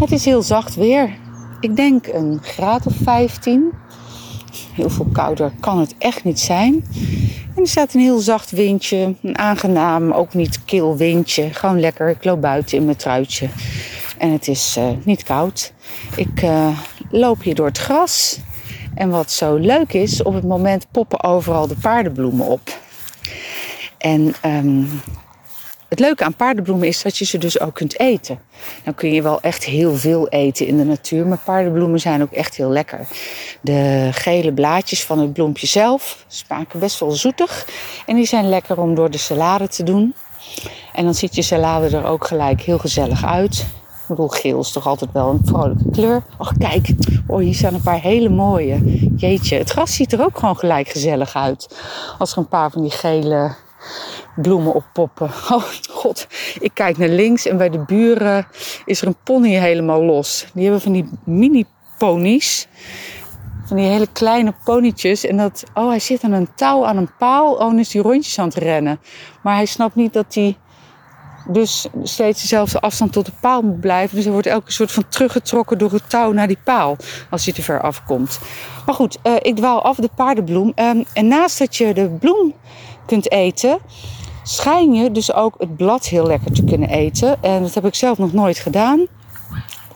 Het is heel zacht weer. Ik denk een graad of 15. Heel veel kouder kan het echt niet zijn. En er staat een heel zacht windje. Een aangenaam, ook niet kil windje. Gewoon lekker. Ik loop buiten in mijn truitje. En het is uh, niet koud. Ik uh, loop hier door het gras. En wat zo leuk is, op het moment poppen overal de paardenbloemen op. En um, het leuke aan paardenbloemen is dat je ze dus ook kunt eten. Dan kun je wel echt heel veel eten in de natuur, maar paardenbloemen zijn ook echt heel lekker. De gele blaadjes van het bloempje zelf smaken best wel zoetig en die zijn lekker om door de salade te doen. En dan ziet je salade er ook gelijk heel gezellig uit. Ik bedoel, geel is toch altijd wel een vrolijke kleur. Och, kijk. Oh, hier staan een paar hele mooie. Jeetje, het gras ziet er ook gewoon gelijk gezellig uit. Als er een paar van die gele bloemen oppoppen. Oh god, ik kijk naar links en bij de buren is er een pony helemaal los. Die hebben van die mini ponies. Van die hele kleine ponytjes. En dat, oh hij zit aan een touw aan een paal. Oh, en is die rondjes aan het rennen. Maar hij snapt niet dat hij dus steeds dezelfde afstand tot de paal moet blijven. Dus hij wordt elke soort van teruggetrokken door het touw naar die paal. Als hij te ver afkomt. Maar goed, uh, ik dwaal af de paardenbloem. Um, en naast dat je de bloem kunt eten, schijn je dus ook het blad heel lekker te kunnen eten. En dat heb ik zelf nog nooit gedaan.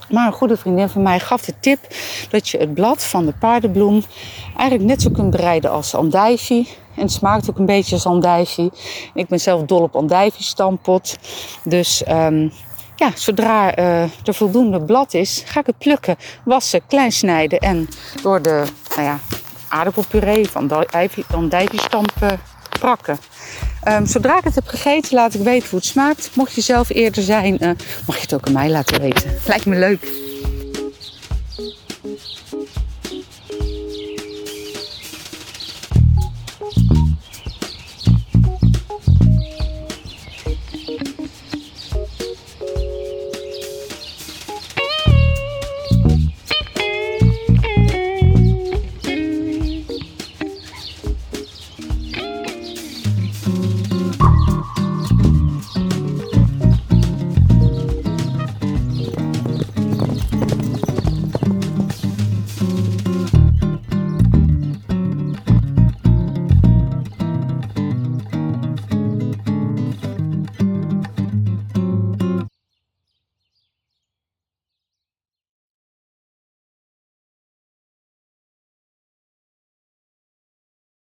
Maar een goede vriendin van mij gaf de tip dat je het blad van de paardenbloem eigenlijk net zo kunt bereiden als andijvie. En het smaakt ook een beetje als andijvie. Ik ben zelf dol op andijvie stampot. Dus um, ja, zodra uh, er voldoende blad is, ga ik het plukken, wassen, klein snijden en door de nou ja, aardappelpuree van andijvie stampen prakken. Um, zodra ik het heb gegeten, laat ik weten hoe het smaakt. Mocht je zelf eerder zijn, uh, mag je het ook aan mij laten weten. Lijkt me leuk.